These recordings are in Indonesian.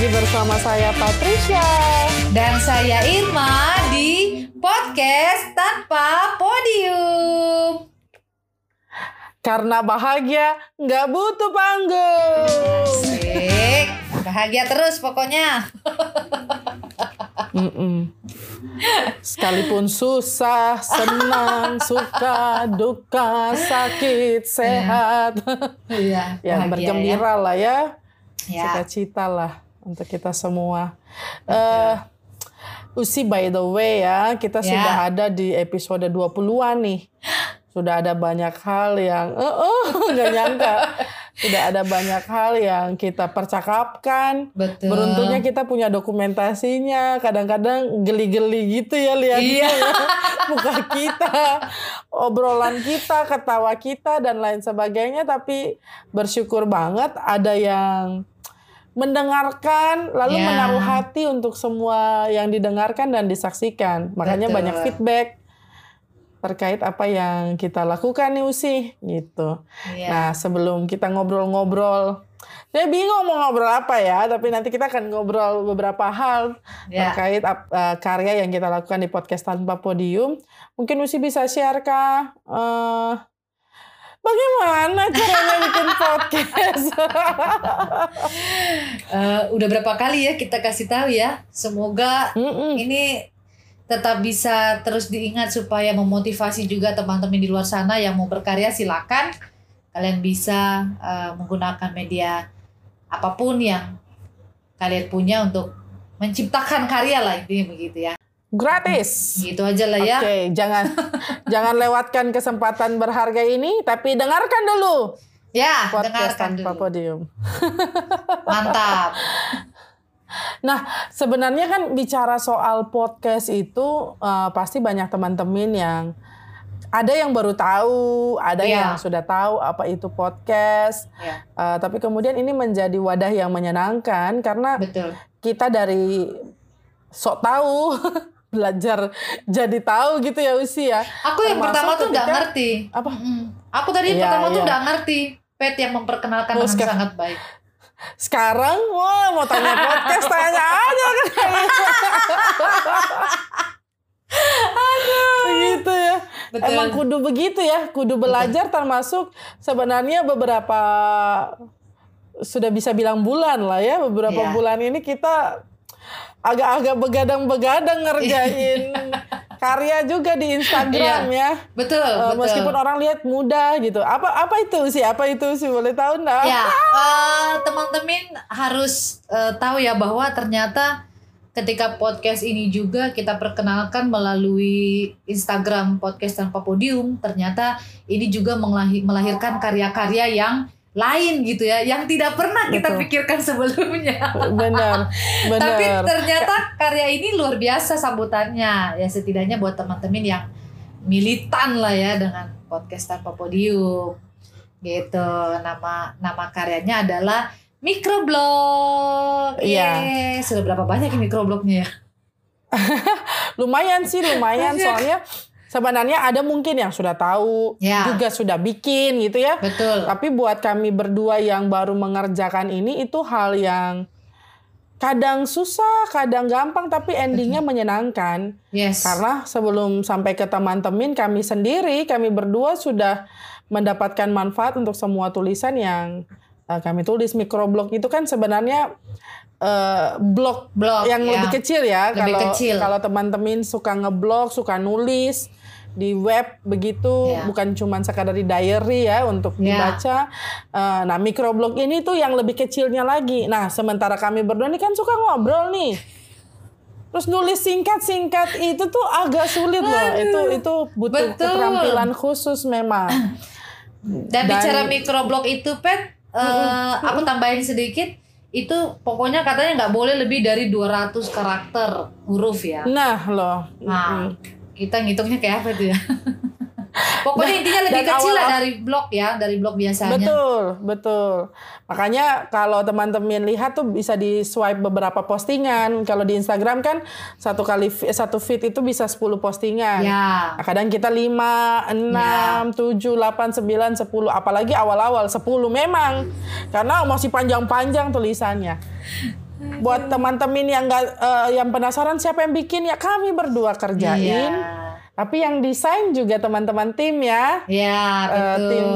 lagi bersama saya Patricia. Dan saya Irma di podcast tanpa podium. Karena bahagia nggak butuh panggung. Asik. Bahagia terus pokoknya. Mm-mm. Sekalipun susah, senang, suka, duka, sakit, sehat. Iya, ya bergembira lah ya. Ya. Cita-cita lah untuk kita semua. Eh Usi by the way ya, kita Ya. sudah ada di episode 20-an nih. Sudah ada banyak hal yang eh eh, nggak nyangka. Sudah ada banyak hal yang kita percakapkan. Betul. Beruntungnya kita punya dokumentasinya. Kadang-kadang geli-geli gitu ya lihatnya Iya. ya. Muka kita, obrolan kita, ketawa kita dan lain sebagainya. Tapi bersyukur banget ada yang mendengarkan lalu Ya. menaruh hati untuk semua yang didengarkan dan disaksikan. Makanya Betul. banyak feedback terkait apa yang kita lakukan nih Usi gitu. Iya. Nah, sebelum kita ngobrol-ngobrol, saya bingung mau ngobrol apa ya, tapi nanti kita akan ngobrol beberapa hal Ya. terkait eh, karya yang kita lakukan di podcast tanpa podium. Mungkin Usi bisa share kah? eh, bagaimana caranya bikin podcast? Eh, udah berapa kali ya kita kasih tahu ya. Semoga Mm-mm. ini tetap bisa terus diingat supaya memotivasi juga teman-teman di luar sana yang mau berkarya silakan kalian bisa eh, menggunakan media apa pun yang kalian punya untuk menciptakan karya lah intinya begitu ya Gratis. gitu aja lah ya Oke, jangan jangan lewatkan kesempatan berharga ini, tapi dengarkan dulu ya podcast dengarkan tanpa dulu podium. mantap Nah, sebenarnya kan bicara soal podcast itu eh, pasti banyak teman-teman yang ada yang baru tahu, ada Iya. yang sudah tahu apa itu podcast. ya Eh, tapi kemudian ini menjadi wadah yang menyenangkan karena betul kita dari sok tahu belajar jadi tahu gitu ya Usi ya. aku yang Termasuk pertama tuh nggak ketika- ngerti Apa? Mm-mm. aku tadi yang Iya, pertama tuh iya. nggak ngerti pet yang memperkenalkan Oh, dengan sangat baik Sekarang wah mau tanya podcast tanya aja kan. Begitu ya. Betul. Emang kudu begitu ya, kudu belajar termasuk sebenarnya beberapa sudah bisa bilang bulan lah ya, beberapa Iya. bulan ini kita agak-agak begadang-begadang ngerjain karya juga di Instagram Iya. ya. betul Eh, betul meskipun orang lihat mudah gitu. Apa apa itu sih? Apa itu sih? Boleh tahu enggak? ya eh, teman-teman harus eh, tahu ya bahwa ternyata ketika podcast ini juga kita perkenalkan melalui Instagram podcast tanpa podium ternyata ini juga melahi- melahirkan karya-karya yang lain gitu ya yang tidak pernah kita Betul. pikirkan sebelumnya Benar. Benar. tapi ternyata karya ini luar biasa sambutannya ya setidaknya buat teman-teman yang militan lah ya dengan podcast tanpa podium gitu nama nama karyanya adalah microblog Iya. Sudah berapa banyak microblognya ya lumayan sih lumayan soalnya sebenarnya ada mungkin yang sudah tahu Ya. juga sudah bikin gitu ya. Betul. Tapi buat kami berdua yang baru mengerjakan ini itu hal yang kadang susah kadang gampang tapi endingnya menyenangkan. Yes. Karena sebelum sampai ke teman-teman kami sendiri kami berdua sudah mendapatkan manfaat untuk semua tulisan yang eh, kami tulis microblog itu kan sebenarnya eh, blog blog yang ya. lebih kecil ya Lebih kalau kecil. kalau teman-teman suka ngeblog suka nulis di web begitu Ya. bukan cuma sekadar di diary ya untuk Ya. dibaca Eh, nah microblog ini tuh yang lebih kecilnya lagi nah sementara kami berdua ini kan suka ngobrol nih terus nulis singkat-singkat itu tuh agak sulit loh itu itu butuh Betul. keterampilan khusus memang dan, Dan- bicara microblog itu pet eh, aku tambahin sedikit itu pokoknya katanya nggak boleh lebih dari 200 karakter huruf ya. Nah loh. Nah, kita ngitungnya kayak apa tuh ya? Pokoknya intinya lebih kecil lah dari blog ya, dari blog biasanya. Betul, betul. Makanya kalau teman-teman lihat tuh bisa di swipe beberapa postingan. Kalau di Instagram kan satu kali satu feed itu bisa 10 postingan. Ya. Nah, kadang kita 5, 6, 7, 8, 9, 10. Apalagi awal-awal 10 memang. Karena masih panjang-panjang tulisannya. Buat teman-teman yang nggak eh, yang penasaran siapa yang bikin ya kami berdua kerjain. Iya. Tapi yang desain juga teman-teman tim ya. Ya, Eh, betul. tim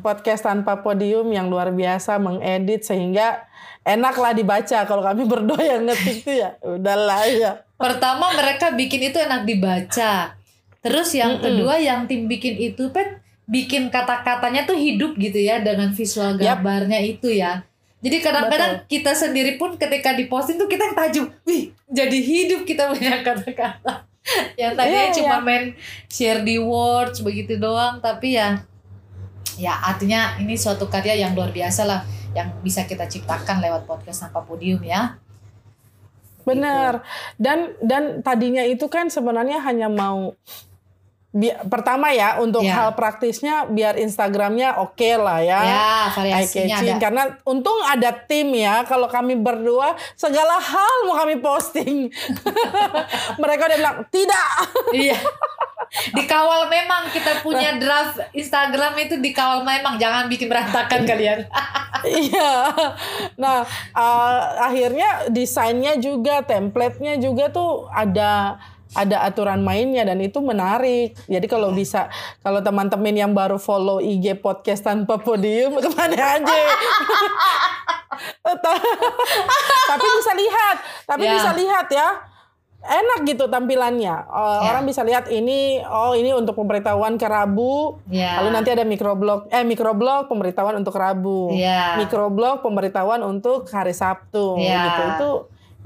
podcast tanpa podium yang luar biasa mengedit sehingga enaklah dibaca kalau kami berdua yang ngetik tuh ya udahlah ya Pertama mereka bikin itu enak dibaca. Terus yang kedua yang tim bikin itu pet bikin kata-katanya tuh hidup gitu ya dengan visual gambarnya itu ya. Jadi kadang-kadang kita sendiri pun ketika diposting tuh kita yang tajam, wih jadi hidup kita punya kata-kata. yang tadinya Iya, cuma iya. main share di words begitu doang, tapi ya ya artinya ini suatu karya yang luar biasa lah yang bisa kita ciptakan lewat podcast tanpa podium ya. benar dan dan tadinya itu kan sebenarnya hanya mau bi- pertama ya untuk Ya. hal praktisnya biar Instagramnya oke lah ya. Eye variasinya ada. karena untung ada tim ya kalau kami berdua segala hal mau kami posting mereka udah bilang tidak Iya. Dikawal memang kita punya draft Instagram itu dikawal memang jangan bikin berantakan kalian. Iya. Nah, uh, akhirnya desainnya juga, template-nya juga tuh ada ada aturan mainnya dan itu menarik. Jadi kalau bisa kalau teman-teman yang baru follow IG podcast tanpa podium ke mana aja. tapi bisa lihat, tapi Ya. bisa lihat ya. Enak gitu tampilannya. Uh, Ya. Orang bisa lihat ini, oh ini untuk pemberitahuan ke Rabu, Ya. Lalu nanti ada microblog, eh microblog pemberitahuan untuk Rabu, Iya. microblog pemberitahuan untuk hari Sabtu, Iya. gitu. Itu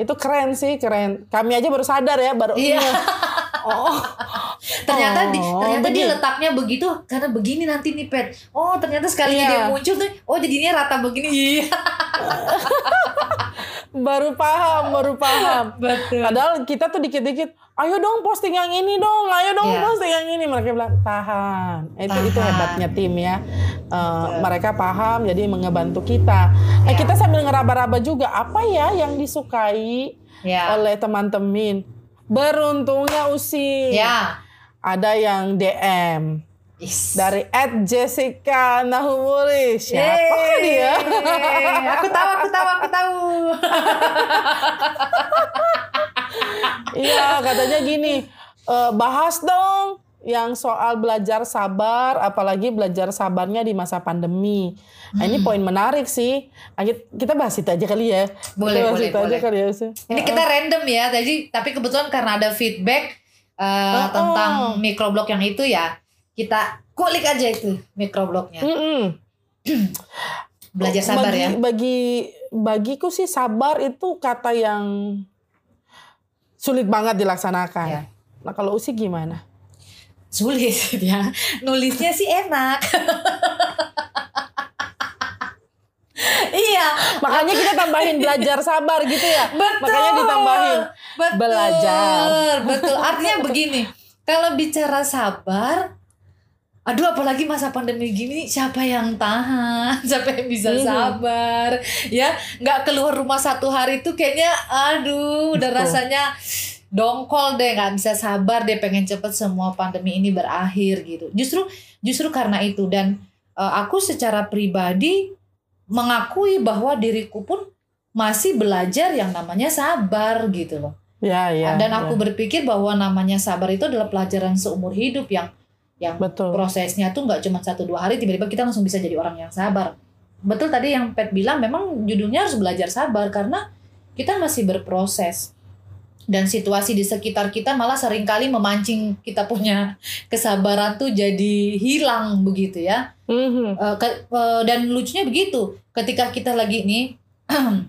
itu keren sih, keren. Kami aja baru sadar ya, baru Iya. ingat. Oh, ternyata di, Oh, ternyata dia begini. letaknya begitu karena begini nanti nih pet. Oh ternyata sekali Iya. dia muncul tuh, oh jadinya rata begini. Iya. baru paham, baru paham. Betul. Padahal kita tuh dikit-dikit, ayo dong posting yang ini dong, ayo dong Iya. posting yang ini. Mereka bilang tahan. Itu itu Tahan. hebatnya tim ya. Eh, mereka paham, jadi mengebantu kita. Eh Iya. kita sambil ngeraba-raba juga apa ya yang disukai Ya. oleh teman-teman. Beruntungnya Usi. Ya. Ada yang DM Is. dari Ed Jessica Nahumuri. Siapa Yeay. dia? Aku tahu, aku tahu, aku tahu. Iya, katanya gini, "Eh, bahas dong yang soal belajar sabar, apalagi belajar sabarnya di masa pandemi. Nah, Hmm. ini poin menarik sih. Nah, kit- kita bahas itu aja kali ya. Boleh, kita bahas boleh, itu aja boleh. kali ya. Ini kita random ya, jadi tapi kebetulan karena ada feedback eh, Oh. tentang microblog yang itu ya, kita kulik aja itu microblognya. Mm-mm. Belajar sabar bagi, ya. Bagi bagiku sih sabar itu kata yang sulit banget dilaksanakan. Ya. Nah kalau Usi gimana? Sulit ya. Nulisnya sih enak. iya. Makanya kita tambahin belajar sabar gitu ya. Betul. Makanya ditambahin Betul. belajar. Betul. Artinya begini, kalau bicara sabar, aduh apalagi masa pandemi gini siapa yang tahan, siapa yang bisa Mhm. sabar, ya nggak keluar rumah satu hari itu kayaknya, aduh udah Betul. rasanya dongkol deh nggak bisa sabar deh pengen cepet semua pandemi ini berakhir gitu. Justru justru karena itu dan eh, aku secara pribadi mengakui bahwa diriku pun masih belajar yang namanya sabar gitu loh. Ya ya. Dan ya. aku berpikir bahwa namanya sabar itu adalah pelajaran seumur hidup yang yang betul. prosesnya tuh nggak cuma satu dua hari tiba-tiba kita langsung bisa jadi orang yang sabar. Betul tadi yang Pet bilang memang judulnya harus belajar sabar karena kita masih berproses dan situasi di sekitar kita malah sering kali memancing kita punya kesabaran tuh jadi hilang begitu ya. Ke- eh, dan lucunya begitu ketika kita lagi nih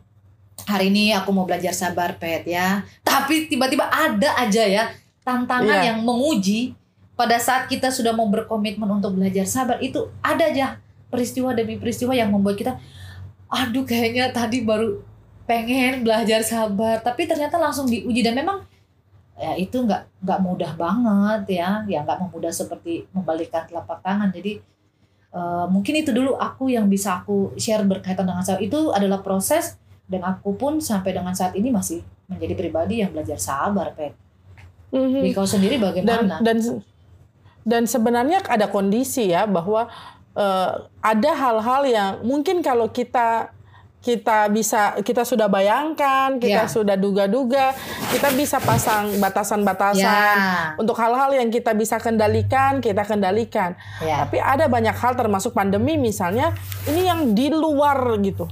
hari ini aku mau belajar sabar pet ya tapi tiba-tiba ada aja ya tantangan Iya. yang menguji pada saat kita sudah mau berkomitmen untuk belajar sabar itu ada aja peristiwa demi peristiwa yang membuat kita aduh kayaknya tadi baru pengen belajar sabar. Tapi ternyata langsung diuji. Dan memang ya itu nggak nggak mudah banget ya. Ya nggak memudah seperti membalikkan telapak tangan. Jadi uh, mungkin itu dulu aku yang bisa aku share berkaitan dengan sabar. Itu adalah proses dan aku pun sampai dengan saat ini masih menjadi pribadi yang belajar sabar pet. Mhm. Jadi kau sendiri bagaimana? dan dan sebenarnya ada kondisi ya bahwa eh, ada hal-hal yang mungkin kalau kita kita bisa kita sudah bayangkan kita Ya. sudah duga-duga kita bisa pasang batasan-batasan ya. untuk hal-hal yang kita bisa kendalikan kita kendalikan. Ya. Tapi ada banyak hal termasuk pandemi misalnya ini yang di luar gitu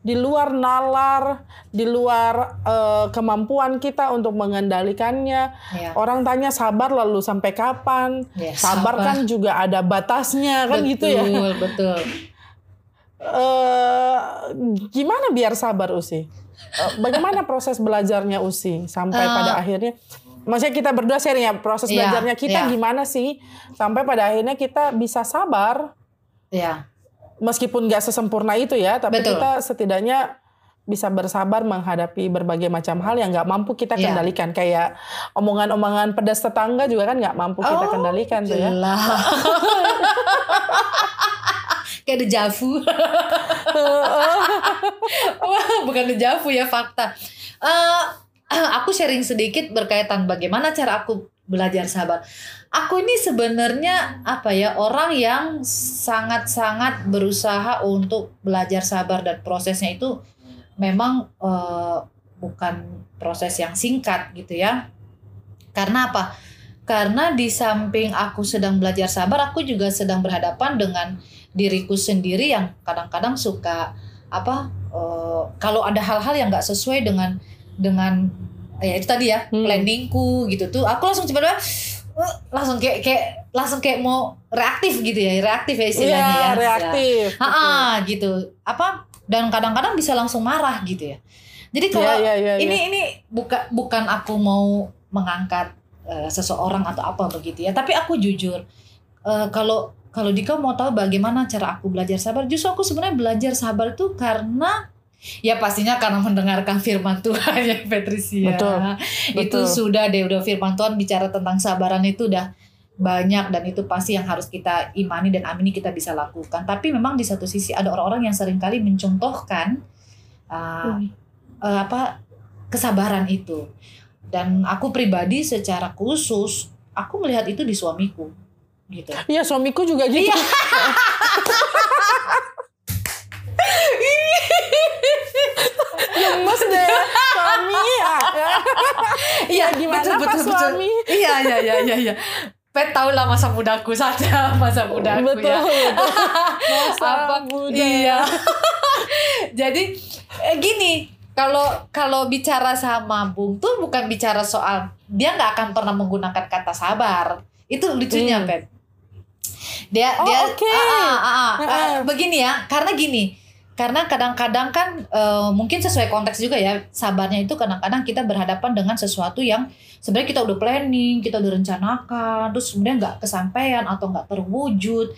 di luar nalar di luar eh, kemampuan kita untuk mengendalikannya ya Orang tanya sabar lalu sampai kapan? Ya, sabar, sabar. kan juga ada batasnya kan gitu ya. betul betul Eh, gimana biar sabar Usi? Eh, bagaimana proses belajarnya Usi sampai Eh. pada akhirnya? Maksudnya kita berdua sharing ya proses Iya, belajarnya kita iya. gimana sih sampai pada akhirnya kita bisa sabar ya meskipun nggak sesempurna itu ya, tapi Betul. kita setidaknya bisa bersabar menghadapi berbagai macam hal yang nggak mampu kita Iya. kendalikan kayak omongan-omongan pedas tetangga juga kan nggak mampu kita Oh, kendalikan tuh ya. kayak dejavu bukan dejavu ya fakta. Eh, aku sharing sedikit berkaitan bagaimana cara aku belajar sabar. Aku ini sebenarnya apa ya orang yang sangat-sangat berusaha untuk belajar sabar dan prosesnya itu memang eh, bukan proses yang singkat gitu ya. Karena apa? Karena di samping aku sedang belajar sabar, aku juga sedang berhadapan dengan diriku sendiri yang kadang-kadang suka apa eh, kalau ada hal-hal yang nggak sesuai dengan dengan ya itu tadi ya Hmm. planningku gitu tuh aku langsung coba langsung kayak kayak langsung kayak mau reaktif gitu ya reaktif ya istilahnya Iya, ya reaktif. Ah, ah, gitu apa dan kadang-kadang bisa langsung marah gitu ya jadi Iya, kalau iya, iya, ini iya. ini bukan bukan aku mau mengangkat eh, seseorang atau apa begitu ya tapi aku jujur eh, kalau kalau Dika mau tahu bagaimana cara aku belajar sabar justru aku sebenarnya belajar sabar itu karena ya pastinya karena mendengarkan firman Tuhan ya Patricia Betul, itu betul. sudah deh udah firman Tuhan bicara tentang sabaran itu udah banyak dan itu pasti yang harus kita imani dan amini kita bisa lakukan tapi memang di satu sisi ada orang-orang yang sering kali mencontohkan uh, Hmm. eh, apa kesabaran itu dan aku pribadi secara khusus aku melihat itu di suamiku gitu Iya suamiku juga gitu. Iya. Gemes deh suami. Ah, iya gimana Pak suami? iya iya iya iya iya Pet tau lah masa mudaku saja masa mudaku betul, ya betul. Masa Apa? muda. Iya. Jadi eh, gini, kalau kalau bicara sama Bung tuh bukan bicara soal dia nggak akan pernah menggunakan kata sabar. Itu lucunya, Hmm. Pet. Dia Oh, dia oke. ah, ah, ah, ah. Ah, Eh, ah. begini ya, karena gini. Karena kadang-kadang kan eh, mungkin sesuai konteks juga ya, sabarnya itu kadang-kadang kita berhadapan dengan sesuatu yang sebenarnya kita udah planning, kita udah rencanakan, terus kemudian nggak kesampaian atau nggak terwujud.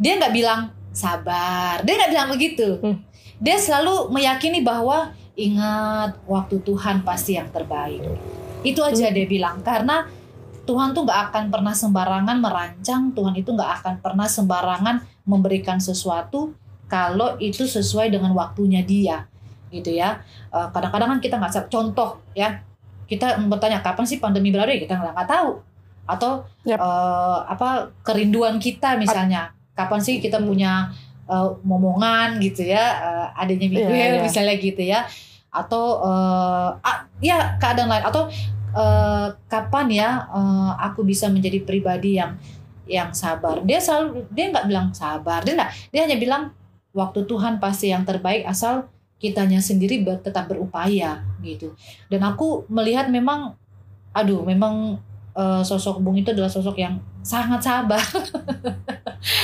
Dia nggak bilang sabar, dia nggak bilang begitu. Hmm. Dia selalu meyakini bahwa ingat waktu Tuhan pasti yang terbaik. Itu aja Hmm. dia bilang karena Tuhan tuh nggak akan pernah sembarangan merancang, Tuhan itu nggak akan pernah sembarangan memberikan sesuatu kalau itu sesuai dengan waktunya dia, gitu ya. Eh, Kadang-kadang kan kita nggak contoh ya, kita bertanya kapan sih pandemi berakhir ya kita nggak nggak tahu, atau Yap. eh, apa kerinduan kita misalnya, kapan sih kita punya eh, momongan gitu ya, eh, adanya Miguel Iya, iya. misalnya gitu ya, atau eh, ah, ya keadaan lain atau eh, kapan ya eh, aku bisa menjadi pribadi yang yang sabar dia selalu dia nggak bilang sabar dia nggak dia hanya bilang waktu Tuhan pasti yang terbaik asal kitanya sendiri ber- tetap berupaya gitu. Dan aku melihat memang aduh memang eh, sosok Bung itu adalah sosok yang sangat sabar.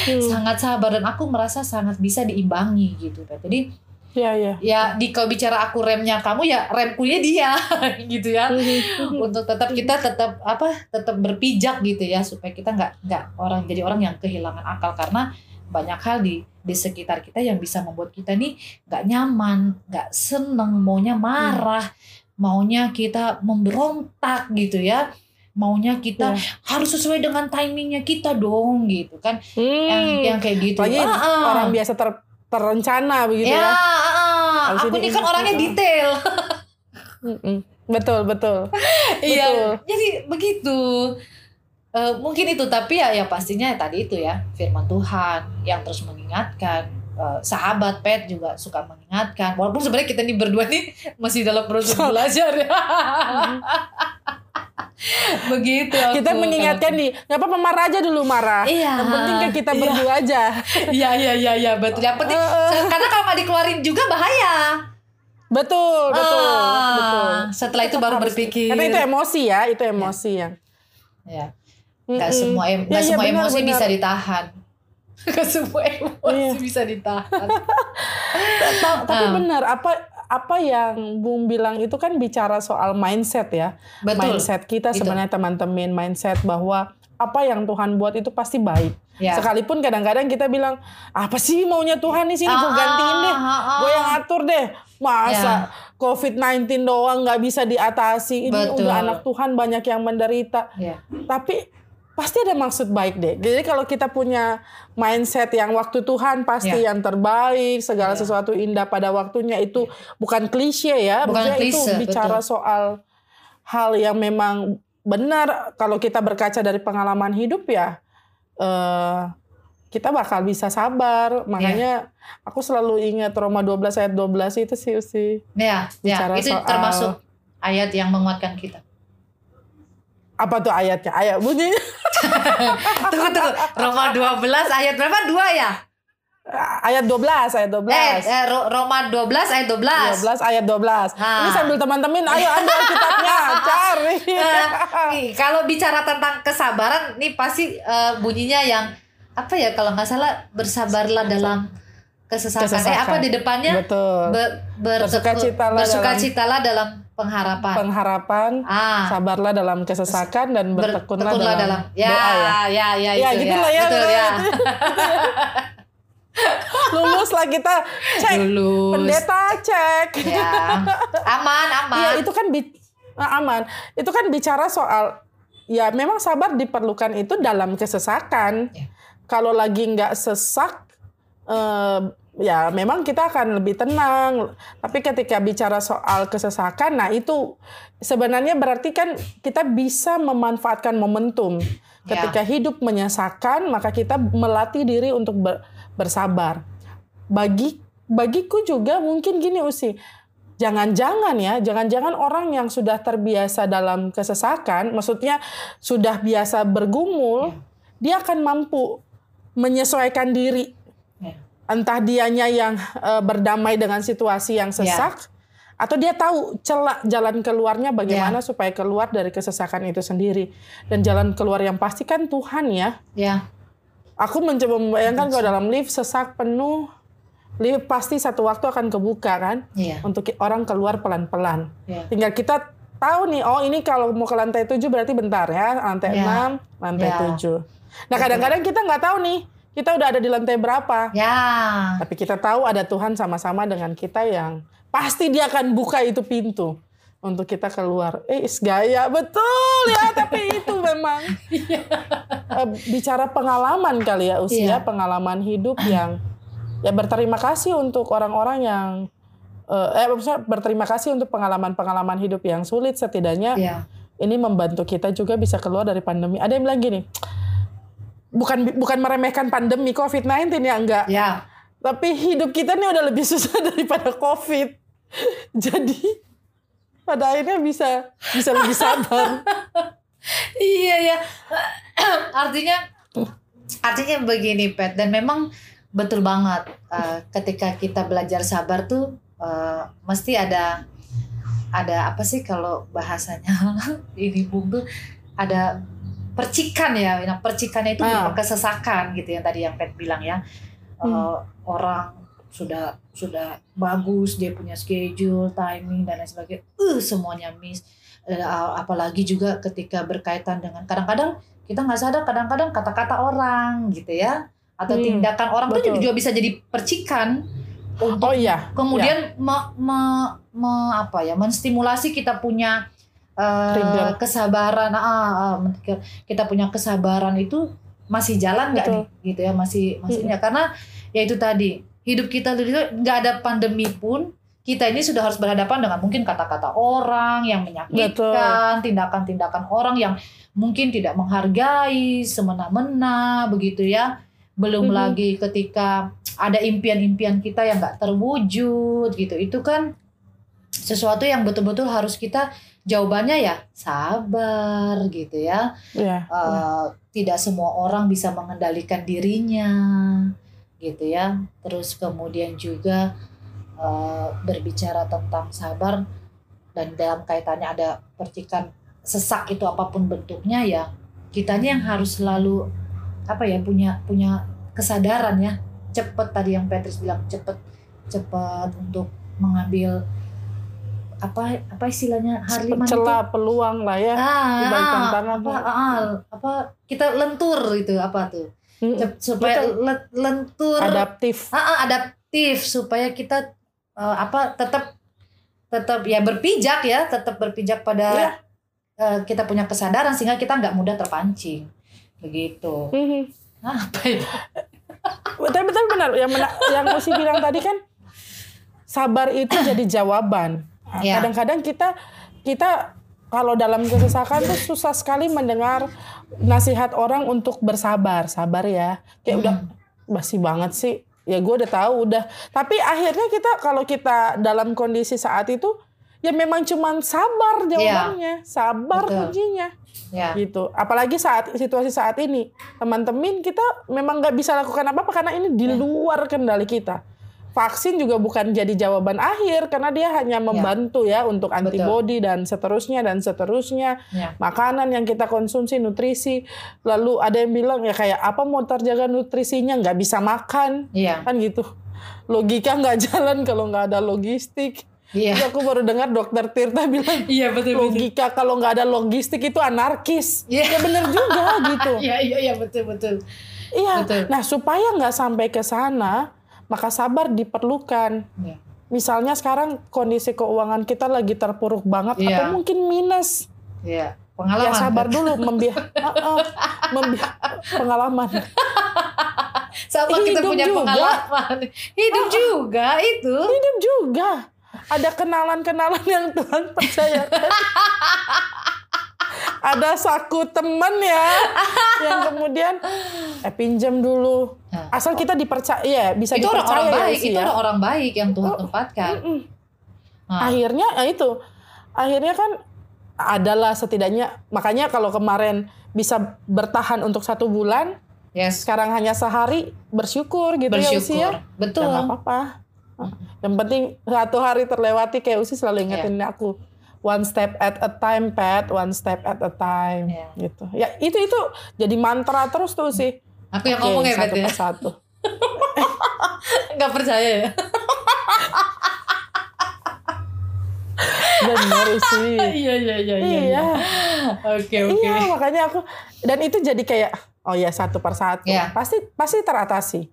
Hmm. sangat sabar dan aku merasa sangat bisa diimbangi gitu jadi Iya, iya. ya di kalau bicara aku remnya kamu ya remkunya dia gitu ya. Untuk tetap kita tetap apa tetap berpijak gitu ya supaya kita nggak nggak orang jadi orang yang kehilangan akal. Karena banyak hal di di sekitar kita yang bisa membuat kita nih nggak nyaman nggak seneng maunya marah maunya kita memberontak gitu ya maunya kita Iya. harus sesuai dengan timingnya kita dong gitu kan Hmm. yang yang kayak gitu Apalagi Ah, ah. orang biasa ter, terencana begitu ya, ya. ah, Harus aku ini, nih kan orangnya itu. detail. Betul betul. iya jadi begitu Eh, mungkin itu tapi ya ya pastinya tadi itu ya firman Tuhan yang terus mengingatkan Eh, sahabat pet juga suka mengingatkan walaupun sebenarnya kita nih berdua nih masih dalam proses belajar ya begitu aku Kita mengingatkan nih, nggak apa-apa marah aja dulu marah. Iya. Yang penting kan kita Iya. berdua aja. Iya iya iya iya betul. Yang penting karena kalau nggak dikeluarin juga bahaya. Betul betul Ah, betul. Setelah itu baru berpikir. Karena itu emosi ya, itu emosi yang. Ya. Nggak Mm-mm. semua em- Ya, ya, semua benar, emosi benar. bisa ditahan. Nggak semua emosi Iya. bisa ditahan. Ta- Tapi Ah. benar apa apa yang Bung bilang itu kan bicara soal mindset ya. Betul. Mindset kita sebenarnya teman-teman mindset bahwa apa yang Tuhan buat itu pasti baik. Ya. Sekalipun kadang-kadang kita bilang apa sih maunya Tuhan di sini gue Ah, gantiin deh, ah, ah. gue yang atur deh. Masa Ya. COVID-19 doang nggak bisa diatasi. Ini Betul. udah anak Tuhan banyak yang menderita. Ya. Tapi pasti ada maksud baik deh. Jadi kalau kita punya mindset yang waktu Tuhan pasti Ya. yang terbaik, segala Ya. sesuatu indah pada waktunya itu bukan klise ya. Bukan Maksudnya itu klise, bicara betul. soal hal yang memang benar kalau kita berkaca dari pengalaman hidup ya eh kita bakal bisa sabar. Makanya aku selalu ingat Roma 12 ayat 12 itu sih Usi. Ya, ya, Bicara itu soal- termasuk ayat yang menguatkan kita. Apa tuh ayatnya? Ayat bunyinya Tunggu tunggu. Roma 12 ayat berapa? Dua ya? ayat 12, ayat 12. Eh, eh, Ro- Roma 12 ayat 12. 12 ayat 12. Ah. Ini sambil teman-teman ayo ambil kitabnya, cari. Eh, nih, kalau bicara tentang kesabaran, nih pasti eh, bunyinya yang apa ya? Kalau nggak salah bersabarlah dalam kesesakan. Eh Kesesakan. apa di depannya? Betul. Be- berteku- Bersukacitalah bersukacitalah dalam pengharapan. Pengharapan, ah, sabarlah dalam kesesakan dan bertekunlah bertekunlah dalam, ya, doa ya. ya, ya, Ya, itu gitu ya. lah ya. Betul ya. Lulus lah kita cek. Lulus. Pendeta cek. Ya. Aman, aman. Iya, itu kan ah, aman. Itu kan bicara soal ya memang sabar diperlukan itu dalam kesesakan. Ya. Kalau lagi nggak sesak eh, ya memang kita akan lebih tenang. Tapi ketika bicara soal kesesakan, nah itu sebenarnya berarti kan kita bisa memanfaatkan momentum. Ya. Ketika hidup menyesakan, maka kita melatih diri untuk ber- bersabar. Bagi bagiku juga mungkin gini Usi, jangan-jangan ya, jangan-jangan orang yang sudah terbiasa dalam kesesakan, maksudnya sudah biasa bergumul, dia akan mampu menyesuaikan diri. Ya. Entah dianya yang eh, berdamai dengan situasi yang sesak, atau dia tahu celah jalan keluarnya bagaimana supaya keluar dari kesesakan itu sendiri. Dan jalan keluar yang pasti kan Tuhan ya. Ya, Aku mencoba membayangkan kalau dalam lift sesak penuh, lift pasti satu waktu akan kebuka kan, iya. untuk orang keluar pelan-pelan. Ya. Tinggal kita tahu nih, oh ini kalau mau ke lantai 7 berarti bentar ya, lantai Ya. 6, lantai Ya. 7. Nah kadang-kadang kita nggak tahu nih, kita udah ada di lantai berapa. Ya. Tapi kita tahu ada Tuhan sama-sama dengan kita yang pasti dia akan buka itu pintu untuk kita keluar. Eh, is gaya betul ya, tapi itu memang eh, bicara pengalaman kali ya usia, Iya. pengalaman hidup yang ya berterima kasih untuk orang-orang yang eh, eh maksudnya berterima kasih untuk pengalaman-pengalaman hidup yang sulit setidaknya Ya. ini membantu kita juga bisa keluar dari pandemi. Ada yang bilang gini, bukan bukan meremehkan pandemi COVID-19 ya enggak. Ya. Tapi hidup kita nih udah lebih susah daripada COVID. Jadi pada akhirnya bisa bisa lebih sabar. Iya ya. artinya artinya begini Pet dan memang betul banget eh, ketika kita belajar sabar tuh eh, mesti ada ada apa sih kalau bahasanya ini tuh ada percikan ya. Nah, percikannya itu Ah. berupa kesesakan gitu yang tadi yang Pet bilang ya. Eh, Hmm. orang sudah sudah bagus dia punya schedule, timing dan lain sebagainya. Uh semuanya miss Eh, apalagi juga ketika berkaitan dengan kadang-kadang kita nggak sadar kadang-kadang kata-kata orang gitu ya atau Hmm, tindakan orang itu betul. juga bisa jadi percikan untuk Oh iya. kemudian me- me- me- apa ya menstimulasi kita punya Trigger. kesabaran. Ah, ah, men- kita punya kesabaran itu masih jalan nggak nih? Gitu ya masih masih ya karena ya itu tadi hidup kita itu nggak ada pandemi pun kita ini sudah harus berhadapan dengan mungkin kata-kata orang yang menyakitkan tindakan-tindakan orang yang mungkin tidak menghargai semena-mena begitu ya. Belum Mhm. lagi ketika ada impian-impian kita yang nggak terwujud gitu. Itu kan sesuatu yang betul-betul harus kita jawabannya ya sabar gitu ya. Ya. Eh, tidak semua orang bisa mengendalikan dirinya gitu ya. Terus kemudian juga eh, berbicara tentang sabar dan dalam kaitannya ada percikan sesak itu apa pun bentuknya ya kitanya yang harus selalu apa ya punya punya kesadaran ya. Cepet tadi yang Patrice bilang cepet cepet untuk mengambil apa apa istilahnya itu celah peluang lah ya. ah, balik ah, tantangan apa, ah, ah, apa kita lentur itu apa tuh. Cep- supaya le- lentur Adaptif. ah, ah, adaptif supaya kita eh, apa tetap tetap ya berpijak ya tetap berpijak pada Iya. eh, kita punya kesadaran sehingga kita nggak mudah terpancing begitu. Ah, apa itu Betul betul benar. Yang mena- yang Usi bilang tadi kan sabar itu jadi jawaban. Nah, Ya. Kadang-kadang kita kita kalau dalam kesesakan tuh susah sekali mendengar nasihat orang untuk bersabar, sabar ya. Kayak udah basi banget sih. Ya gue udah tahu udah. Tapi akhirnya kita kalau kita dalam kondisi saat itu ya memang cuman sabar jawabannya, sabar Betul. kuncinya ya gitu. Apalagi saat situasi saat ini, teman-teman kita memang nggak bisa lakukan apa-apa karena ini di Ya. luar kendali kita. Vaksin juga bukan jadi jawaban akhir karena dia hanya membantu ya, untuk antibodi dan seterusnya dan seterusnya. ya Makanan yang kita konsumsi, nutrisi. Lalu ada yang bilang ya kayak apa mau terjaga nutrisinya nggak bisa makan iya kan gitu. Logika nggak jalan kalau nggak ada logistik. iya Terus aku baru dengar dokter Tirta bilang iya betul logika kalau nggak ada logistik itu anarkis. Iya. Ya bener juga gitu. iya iya iya betul betul Iya. Betul. Nah supaya nggak sampai ke sana, maka sabar diperlukan. Iya. Misalnya sekarang kondisi keuangan kita lagi terpuruk banget Iya. atau mungkin minus. iya pengalaman Ya sabar dulu membi Heeh, membi- pengalaman. sama kita Hidup punya juga. pengalaman hidup juga itu Hidup juga. Ada kenalan-kenalan yang Tuhan percayakan. ada saku temen ya yang kemudian eh pinjam dulu. Nah. asal kita dipercaya ya bisa itu dipercaya orang-orang ya baik sih itu ya. orang-orang baik yang Tuhan Oh, tempatkan. Nah, akhirnya ya itu. Akhirnya kan adalah setidaknya makanya kalau kemarin bisa bertahan untuk satu bulan yes. sekarang hanya sehari bersyukur gitu ya Usi ya. Bersyukur. Betul Ya, nggak apa-apa. Yang penting satu hari terlewati kayak Usi selalu Iya. ingetin aku one step at a time Pat. One step at a time. Iya. gitu. Ya itu itu jadi mantra terus tuh sih. Aku yang Oke, ngomong ya satu Bet ya? persatu. Nggak percaya ya? Benar sih. Iya iya iya iya oke oke. Iya, makanya aku dan itu jadi kayak oh ya satu persatu. Iya. Pasti pasti teratasi.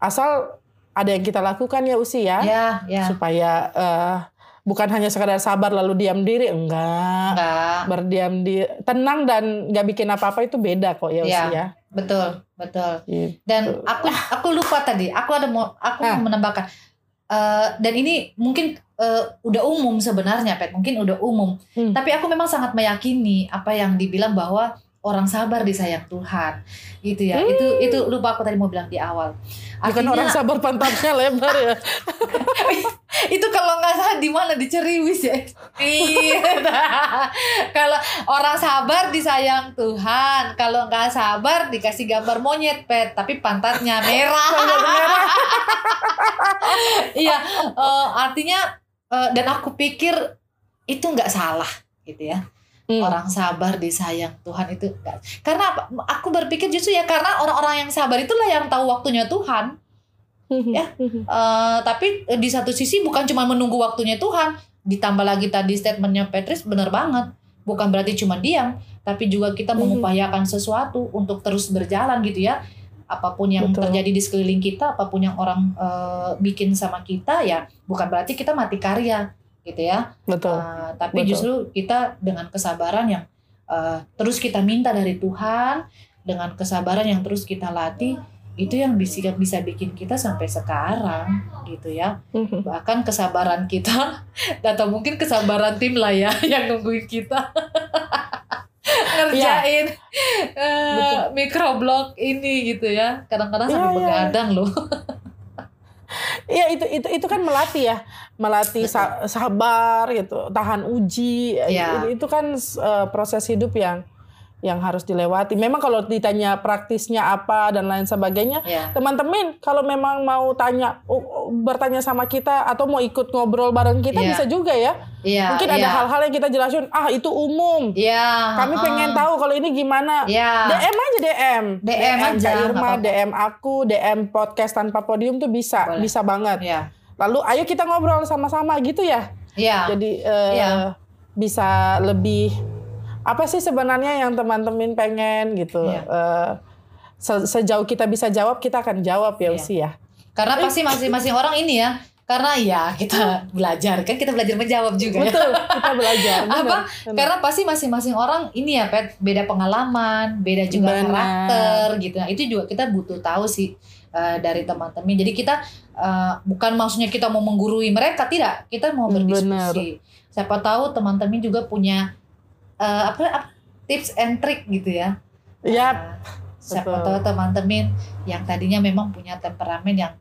Asal ada yang kita lakukan ya Usi ya, ya ya supaya eh, bukan hanya sekadar sabar lalu diam diri, enggak. enggak Berdiam di tenang dan nggak bikin apa-apa itu beda kok ya Iya. ya. betul betul Gitu. dan aku aku lupa tadi aku ada mau aku Ah. mau menambahkan Eh, dan ini mungkin eh, udah umum sebenarnya Pet mungkin udah umum Hmm. tapi aku memang sangat meyakini apa yang dibilang bahwa orang sabar disayang Tuhan. Gitu ya. Itu itu lupa aku tadi mau bilang di awal. Hmm. Bukan orang sabar pantatnya lebar ya. itu kalau nggak salah di mana? Di Ceriwis ya? Iya kalau orang sabar disayang Tuhan. Kalau nggak sabar dikasih gambar monyet pet. Tapi pantatnya merah. Iya eh, artinya eh, dan aku pikir itu nggak salah gitu ya Hmm. orang sabar disayang Tuhan itu nggak karena apa? aku berpikir justru ya karena orang-orang yang sabar itulah yang tahu waktunya Tuhan Ya. Eh, tapi di satu sisi bukan cuma menunggu waktunya Tuhan, ditambah lagi tadi statementnya Petrus benar banget. Bukan berarti cuma diam, tapi juga kita Mhm. mengupayakan sesuatu untuk terus berjalan gitu ya. Apa pun yang Betul. terjadi di sekeliling kita, apa pun yang orang eh, bikin sama kita ya, bukan berarti kita mati karya. Gitu ya. Betul. Uh, tapi Betul. justru kita dengan kesabaran yang uh, terus kita minta dari Tuhan, dengan kesabaran yang terus kita latih, itu yang bisa bisa bikin kita sampai sekarang gitu ya. Mhm. Bahkan kesabaran kita atau mungkin kesabaran tim lah ya yang nungguin kita ngerjain eh, Betul. microblog ini gitu ya. Kadang-kadang Iya, sampai iya. begadang loh. Iya itu itu itu kan melatih ya, melatih sa- sabar gitu, tahan uji. Iya. Itu, itu kan eh, proses hidup yang yang harus dilewati. Memang kalau ditanya praktisnya apa dan lain sebagainya, ya. teman-teman kalau memang mau tanya bertanya sama kita atau mau ikut ngobrol bareng kita Iya. bisa juga ya. Iya. Mungkin ada iya. hal-hal yang kita jelasin, ah itu umum. Iya. Kami heeh. pengen tahu kalau ini gimana. Iya. DM aja DM. DM aja, Kak Irma, apa-apa. DM aku, DM podcast tanpa podium tuh bisa, Boleh. bisa banget. Iya. Lalu ayo kita ngobrol sama-sama gitu ya. Iya. Jadi eh, Iya. bisa lebih apa sih sebenarnya yang teman-teman pengen gitu. Eh, se- sejauh kita bisa jawab kita akan jawab ya Iya. Usi ya. Karena pasti masing-masing orang ini ya. Karena ya kita belajar kan kita belajar menjawab juga ya. Betul, kita belajar. Apa? benar, benar. Karena pasti masing-masing orang ini ya Pet, beda pengalaman, beda juga Benar. karakter gitu. Nah, itu juga kita butuh tahu sih eh, dari teman-teman. Jadi kita eh, bukan maksudnya kita mau menggurui mereka, tidak. Kita mau berdiskusi. Siapa tahu teman-teman juga punya eh, apa, apa tips and trick gitu ya. Yap, Eh, siapa betul. tahu teman-teman yang tadinya memang punya temperamen yang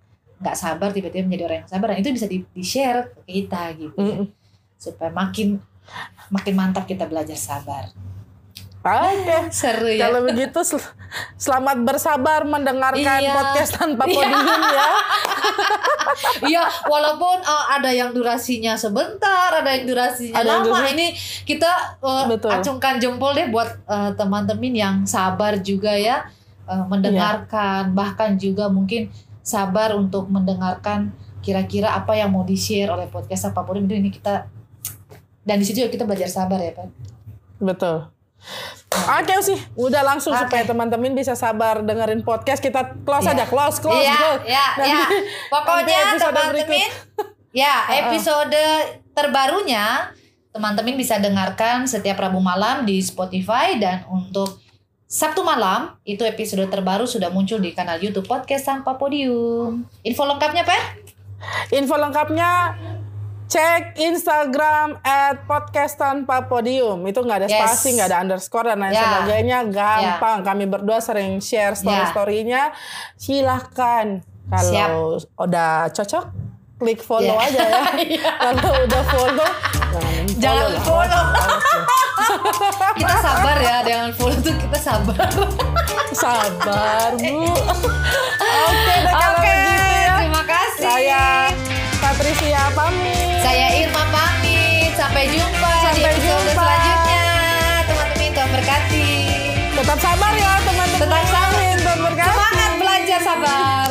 nggak sabar tiba-tiba menjadi orang yang sabar dan itu bisa di, share ke kita gitu ya. Mm-mm. supaya makin makin mantap kita belajar sabar Oke. seru ya Kalau begitu sel- selamat bersabar mendengarkan Iya. podcast tanpa Iya. podium ya. iya walaupun uh, ada yang durasinya sebentar ada yang durasinya Ada yang lama durasi- ini kita uh, Betul. acungkan jempol deh buat uh, teman-teman yang sabar juga ya uh, mendengarkan Iya. bahkan juga mungkin sabar untuk mendengarkan kira-kira apa yang mau di-share oleh podcast apa pun itu ini kita dan di situ juga kita belajar sabar ya Pak. Betul. Oke sih, udah langsung Oke. supaya teman-teman bisa sabar dengerin podcast kita close Iya. aja, close, close, Iya, close. iya, Nanti- iya. Pokoknya teman-teman, ya episode terbarunya teman-teman bisa dengarkan setiap Rabu malam di Spotify dan untuk Sabtu malam itu episode terbaru sudah muncul di kanal YouTube Podcast Tanpa Podium. Info lengkapnya, Pet? Info lengkapnya cek Instagram at podcast tanpa podium itu nggak ada Yes. spasi nggak ada underscore dan lain Ya. sebagainya gampang kami berdua sering share story storynya silahkan kalau udah cocok klik follow Ya. aja ya kalau udah follow jangan Jangan follow. Awas ya. Kita sabar ya dengan follow tuh kita sabar. sabar bu oke kalau Oke, begitu ya terima kasih. saya Patricia pamit. Saya Irma pamit. Sampai jumpa Sampai di episode jumpa. selanjutnya. Teman-teman itu berkati. Tetap sabar ya teman-teman. Tetap sabar. Berkati. Semangat belajar sabar.